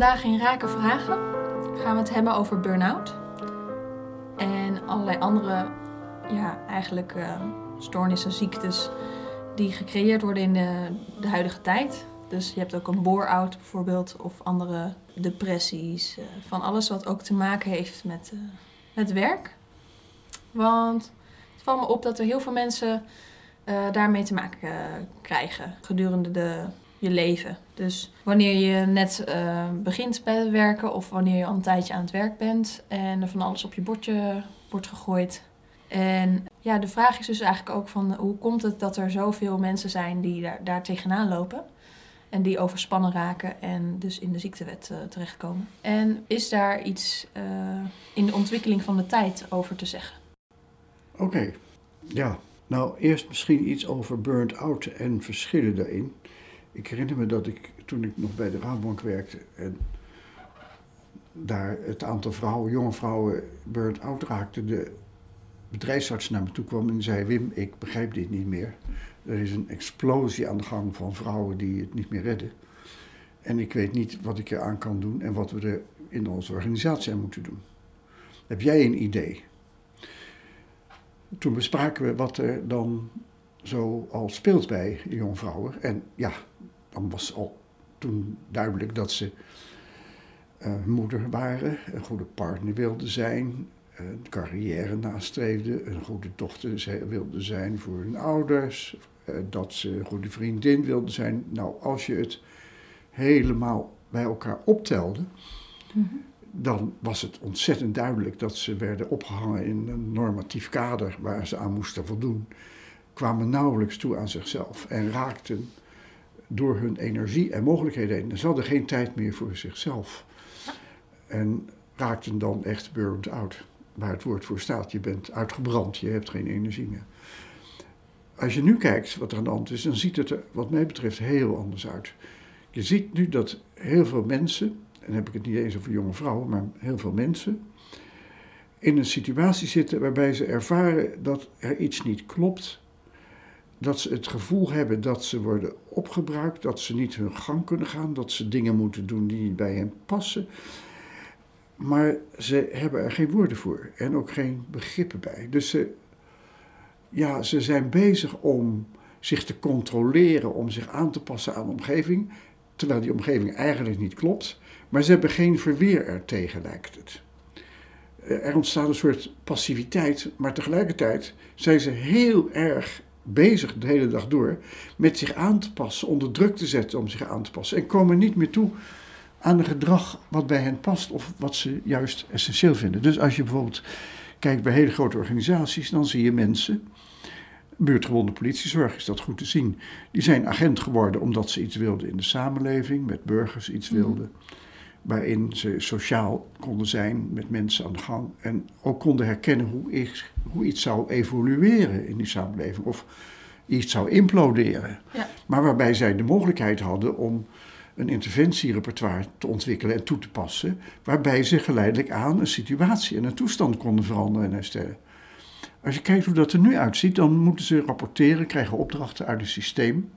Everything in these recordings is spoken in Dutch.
Vandaag in Raken Vragen gaan we het hebben over burn-out. En allerlei andere, ja, eigenlijk uh, stoornissen, ziektes die gecreëerd worden in de, de huidige tijd. Dus je hebt ook een bore-out bijvoorbeeld, of andere depressies. Uh, van alles wat ook te maken heeft met, uh, met werk. Want het valt me op dat er heel veel mensen daarmee te maken krijgen gedurende de je leven. Dus wanneer je net uh, begint met werken of wanneer je al een tijdje aan het werk bent en er van alles op je bordje wordt gegooid. En ja, de vraag is dus eigenlijk ook van hoe komt het dat er zoveel mensen zijn die daar, daar tegenaan lopen? En die overspannen raken en dus in de ziektewet uh, terechtkomen. En is daar iets uh, in de ontwikkeling van de tijd over te zeggen? Oké, ja. Nou, eerst misschien iets over burnt out en verschillen daarin. Ik herinner me dat ik toen ik nog bij de Raadbank werkte en daar het aantal vrouwen, jonge vrouwen burnt out raakte, de bedrijfsarts naar me toe kwam en zei: Wim, ik begrijp dit niet meer. Er is een explosie aan de gang van vrouwen die het niet meer redden. En ik weet niet wat ik eraan kan doen en wat we er in onze organisatie aan moeten doen. Heb jij een idee? Toen bespraken we wat er dan zo al speelt bij jonge vrouwen. En ja, dan was al toen duidelijk dat ze uh, moeder waren, een goede partner wilden zijn, een carrière nastreefden, een goede dochter wilden zijn voor hun ouders, uh, dat ze een goede vriendin wilden zijn. Nou, als je het helemaal bij elkaar optelde, mm -hmm. dan was het ontzettend duidelijk dat ze werden opgehangen in een normatief kader waar ze aan moesten voldoen, kwamen nauwelijks toe aan zichzelf en raakten door hun energie en mogelijkheden heen. Ze hadden geen tijd meer voor zichzelf. En raakten dan echt burned out. Waar het woord voor staat. Je bent uitgebrand, je hebt geen energie meer. Als je nu kijkt wat er aan de hand is, dan ziet het er wat mij betreft heel anders uit. Je ziet nu dat heel veel mensen, en heb ik het niet eens over jonge vrouwen, maar heel veel mensen, in een situatie zitten waarbij ze ervaren dat er iets niet klopt dat ze het gevoel hebben dat ze worden opgebruikt, dat ze niet hun gang kunnen gaan, dat ze dingen moeten doen die niet bij hen passen. Maar ze hebben er geen woorden voor en ook geen begrippen bij. Dus ze, ja, ze zijn bezig om zich te controleren, om zich aan te passen aan de omgeving, terwijl die omgeving eigenlijk niet klopt. Maar ze hebben geen verweer ertegen, lijkt het. Er ontstaat een soort passiviteit, maar tegelijkertijd zijn ze heel erg bezig de hele dag door met zich aan te passen, onder druk te zetten om zich aan te passen. En komen niet meer toe aan een gedrag wat bij hen past of wat ze juist essentieel vinden. Dus als je bijvoorbeeld kijkt bij hele grote organisaties, dan zie je mensen, buurtgewone politiezorg is dat goed te zien, die zijn agent geworden omdat ze iets wilden in de samenleving, met burgers iets mhm. wilden. Waarin ze sociaal konden zijn, met mensen aan de gang. En ook konden herkennen hoe, ik, hoe iets zou evolueren in die samenleving. Of iets zou imploderen. Ja. Maar waarbij zij de mogelijkheid hadden om een interventierepertoire te ontwikkelen en toe te passen. Waarbij ze geleidelijk aan een situatie en een toestand konden veranderen en herstellen. Als je kijkt hoe dat er nu uitziet, dan moeten ze rapporteren, krijgen opdrachten uit het systeem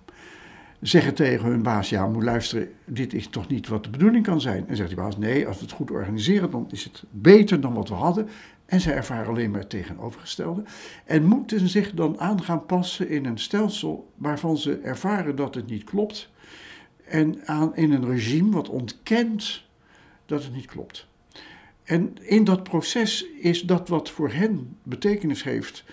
zeggen tegen hun baas: Ja, moet luisteren, dit is toch niet wat de bedoeling kan zijn. En zegt die baas: Nee, als we het goed organiseren, dan is het beter dan wat we hadden. En zij ervaren alleen maar het tegenovergestelde. En moeten zich dan aan gaan passen in een stelsel waarvan ze ervaren dat het niet klopt. En aan, in een regime wat ontkent dat het niet klopt. En in dat proces is dat wat voor hen betekenis heeft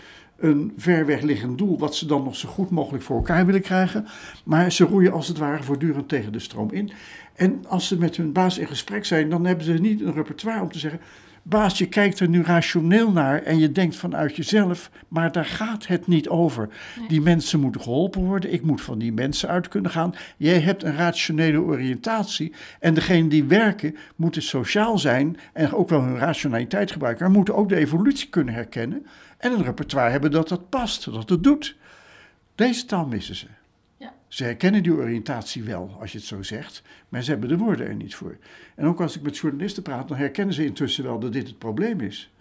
een ver weg liggend doel, wat ze dan nog zo goed mogelijk voor elkaar willen krijgen. Maar ze roeien als het ware voortdurend tegen de stroom in. En als ze met hun baas in gesprek zijn, dan hebben ze niet een repertoire om te zeggen: Baas, je kijkt er nu rationeel naar en je denkt vanuit jezelf, maar daar gaat het niet over. Die mensen moeten geholpen worden, ik moet van die mensen uit kunnen gaan. Jij hebt een rationele oriëntatie en degenen die werken moeten sociaal zijn en ook wel hun rationaliteit gebruiken, maar moeten ook de evolutie kunnen herkennen en een repertoire hebben dat dat past, dat het doet. Deze taal missen ze. Ze herkennen die oriëntatie wel, als je het zo zegt, maar ze hebben de woorden er niet voor. En ook als ik met journalisten praat, dan herkennen ze intussen wel dat dit het probleem is.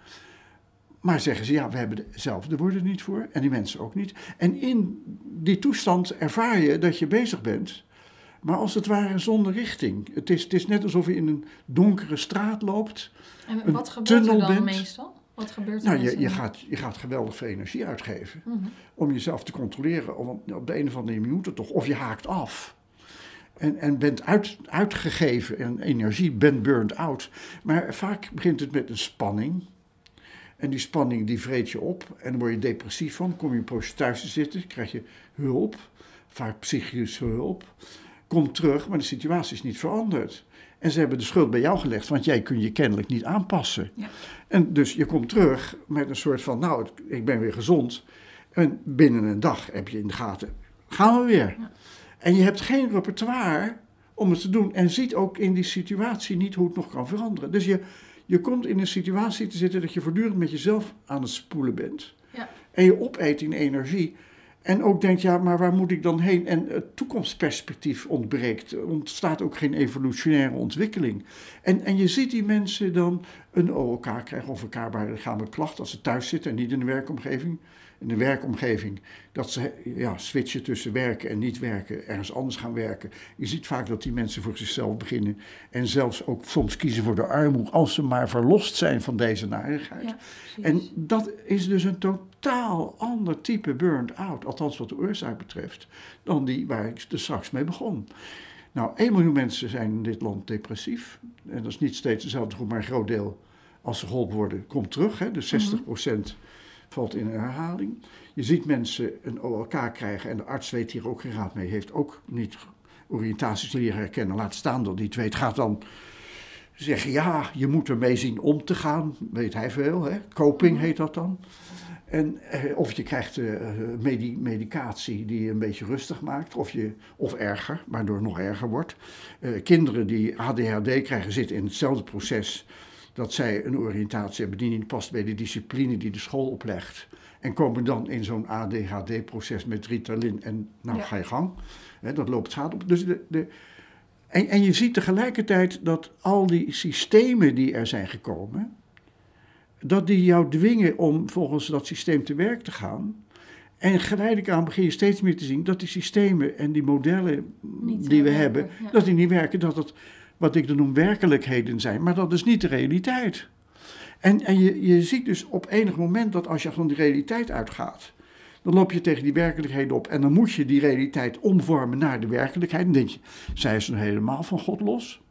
Maar zeggen ze, ja, we hebben zelf de woorden niet voor en die mensen ook niet. En in die toestand ervaar je dat je bezig bent maar als het ware zonder richting. Het is, het is net alsof je in een donkere straat loopt. En wat gebeurt er dan bent. meestal? Wat gebeurt er Nou, je, je, gaat, je gaat geweldig veel energie uitgeven Mhm. om jezelf te controleren op, op de een of andere minuut toch. Of je haakt af. En, en bent uit, uitgegeven en energie, bent burned out. Maar vaak begint het met een spanning. En die spanning die vreet je op en dan word je depressief van. Kom je een poosje thuis te zitten, krijg je hulp, vaak psychische hulp. Kom terug, maar de situatie is niet veranderd. En ze hebben de schuld bij jou gelegd, want jij kun je kennelijk niet aanpassen. Ja. En dus je komt terug met een soort van, nou, ik ben weer gezond. En binnen een dag heb je in de gaten, gaan we weer. Ja. En je hebt geen repertoire om het te doen. En ziet ook in die situatie niet hoe het nog kan veranderen. Dus je, je komt in een situatie te zitten dat je voortdurend met jezelf aan het spoelen bent. Ja. En je opeet in energie. En ook denkt, ja, maar waar moet ik dan heen? En het toekomstperspectief ontbreekt. Ontstaat ook geen evolutionaire ontwikkeling. En, en je ziet die mensen dan een OLK krijgen of elkaar bij lichamelijke klachten als ze thuis zitten en niet in de werkomgeving. In de werkomgeving, dat ze ja, switchen tussen werken en niet werken, ergens anders gaan werken. Je ziet vaak dat die mensen voor zichzelf beginnen en zelfs ook soms kiezen voor de armoede als ze maar verlost zijn van deze narigheid. Ja. En dat is dus een totaal ander type burn-out, althans wat de oorzaak betreft, dan die waar ik er straks mee begon. Nou, 1 miljoen mensen zijn in dit land depressief. En dat is niet steeds dezelfde groep, maar een groot deel, als ze geholpen worden, komt terug. Hè. Dus 60% valt in herhaling. Je ziet mensen een OLK krijgen en de arts weet hier ook geen raad mee, heeft ook niet oriëntaties leren herkennen. Laat staan dat die twee. Het gaat dan zeggen, ja, je moet ermee zien om te gaan, weet hij veel. Hè? Coping heet dat dan. En, eh, of je krijgt eh, medi- medicatie die je een beetje rustig maakt, of, je, of erger, waardoor het nog erger wordt. Eh, kinderen die ADHD krijgen zitten in hetzelfde proces dat zij een oriëntatie hebben die niet past bij de discipline die de school oplegt. En komen dan in zo'n ADHD-proces met Ritalin en nou Ja. ga je gang. Dat loopt schade op. Dus de, de, en, en je ziet tegelijkertijd dat al die systemen die er zijn gekomen, dat die jou dwingen om volgens dat systeem te werk te gaan. En geleidelijk aan begin je steeds meer te zien dat die systemen en die modellen Niet, die we werken, hebben, ja. dat die niet werken, dat het wat ik dan noem werkelijkheden zijn. Maar dat is niet de realiteit. En, en je, je ziet dus op enig moment dat als je van die realiteit uitgaat, dan loop je tegen die werkelijkheden op en dan moet je die realiteit omvormen naar de werkelijkheid. Dan denk je, zij is nou helemaal van God los.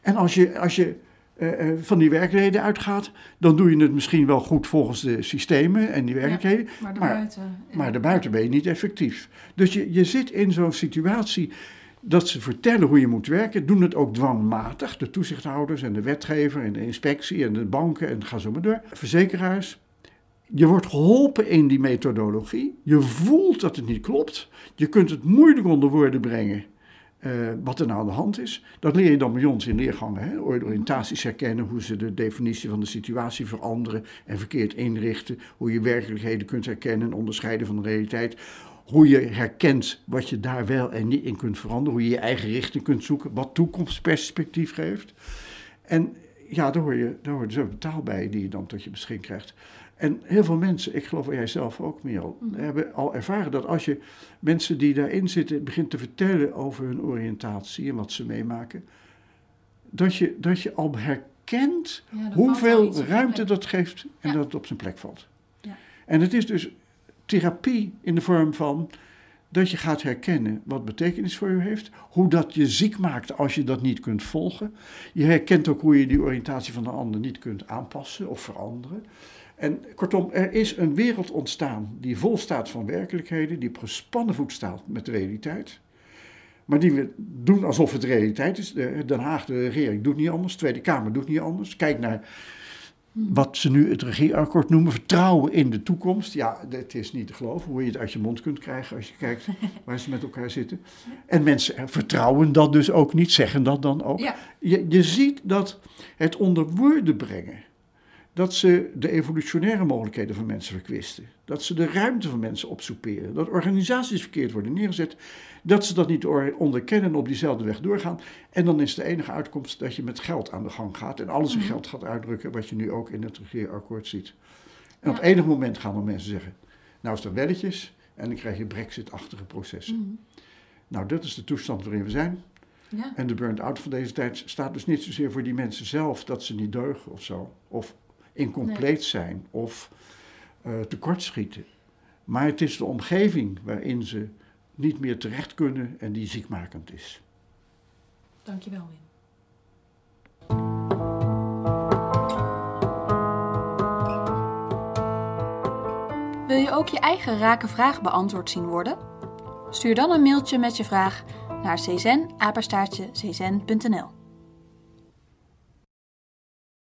En als je, als je eh, eh, van die werkelijkheden uitgaat, dan doe je het misschien wel goed volgens de systemen en die werkelijkheden. maar maar- daarbuiten. Maar daarbuiten ben je niet effectief. Dus je, je zit in zo'n situatie dat ze vertellen hoe je moet werken, doen het ook dwangmatig. De toezichthouders en de wetgever en de inspectie en de banken en ga zo maar door. Verzekeraars. Je wordt geholpen in die methodologie. Je voelt dat het niet klopt. Je kunt het moeilijk onder woorden brengen. eh, wat er nou aan de hand is. Dat leer je dan bij ons in leergangen. Hè? Oriëntaties herkennen, hoe ze de definitie van de situatie veranderen en verkeerd inrichten. Hoe je werkelijkheden kunt herkennen en onderscheiden van de realiteit. Hoe je herkent wat je daar wel en niet in kunt veranderen. Hoe je je eigen richting kunt zoeken. Wat toekomstperspectief geeft. En ja, daar hoor je, daar zo'n taal bij die je dan tot je beschikking krijgt. En heel veel mensen, ik geloof jij zelf ook, Merel, hebben al ervaren dat als je mensen die daarin zitten begint te vertellen over hun oriëntatie en wat ze meemaken, dat je, dat je al herkent Ja, er hoeveel ruimte dat geeft en Ja. dat het op zijn plek valt. Ja. En het is dus therapie in de vorm van dat je gaat herkennen wat betekenis voor je heeft, hoe dat je ziek maakt als je dat niet kunt volgen. Je herkent ook hoe je die oriëntatie van de ander niet kunt aanpassen of veranderen. En kortom, er is een wereld ontstaan die vol staat van werkelijkheden, die op gespannen voet staat met de realiteit. Maar die we doen alsof het realiteit is. De Den Haag, de regering doet niet anders, de Tweede Kamer doet niet anders. Kijk naar wat ze nu het regeerakkoord noemen, vertrouwen in de toekomst. Ja, het is niet te geloven hoe je het uit je mond kunt krijgen als je kijkt waar ze met elkaar zitten. En mensen vertrouwen dat dus ook niet, zeggen dat dan ook. Ja, Je, je ziet dat het onder woorden brengen, dat ze de evolutionaire mogelijkheden van mensen verkwisten. Dat ze de ruimte van mensen opsoeperen. Dat organisaties verkeerd worden neergezet. Dat ze dat niet onderkennen en op diezelfde weg doorgaan. En dan is de enige uitkomst dat je met geld aan de gang gaat. En alles in geld gaat uitdrukken, wat je nu ook in het regeerakkoord ziet. En op enig moment gaan dan mensen zeggen, nou is dat welletjes. En dan krijg je brexit-achtige processen. Nou, dat is de toestand waarin we zijn. Ja. En de burn-out van deze tijd staat dus niet zozeer voor die mensen zelf dat ze niet deugen of zo. Of incompleet zijn of uh, tekortschieten. Maar het is de omgeving waarin ze niet meer terecht kunnen en die ziekmakend is. Dankjewel, Wim. Wil je ook je eigen rake vraag beantwoord zien worden? Stuur dan een mailtje met je vraag naar czen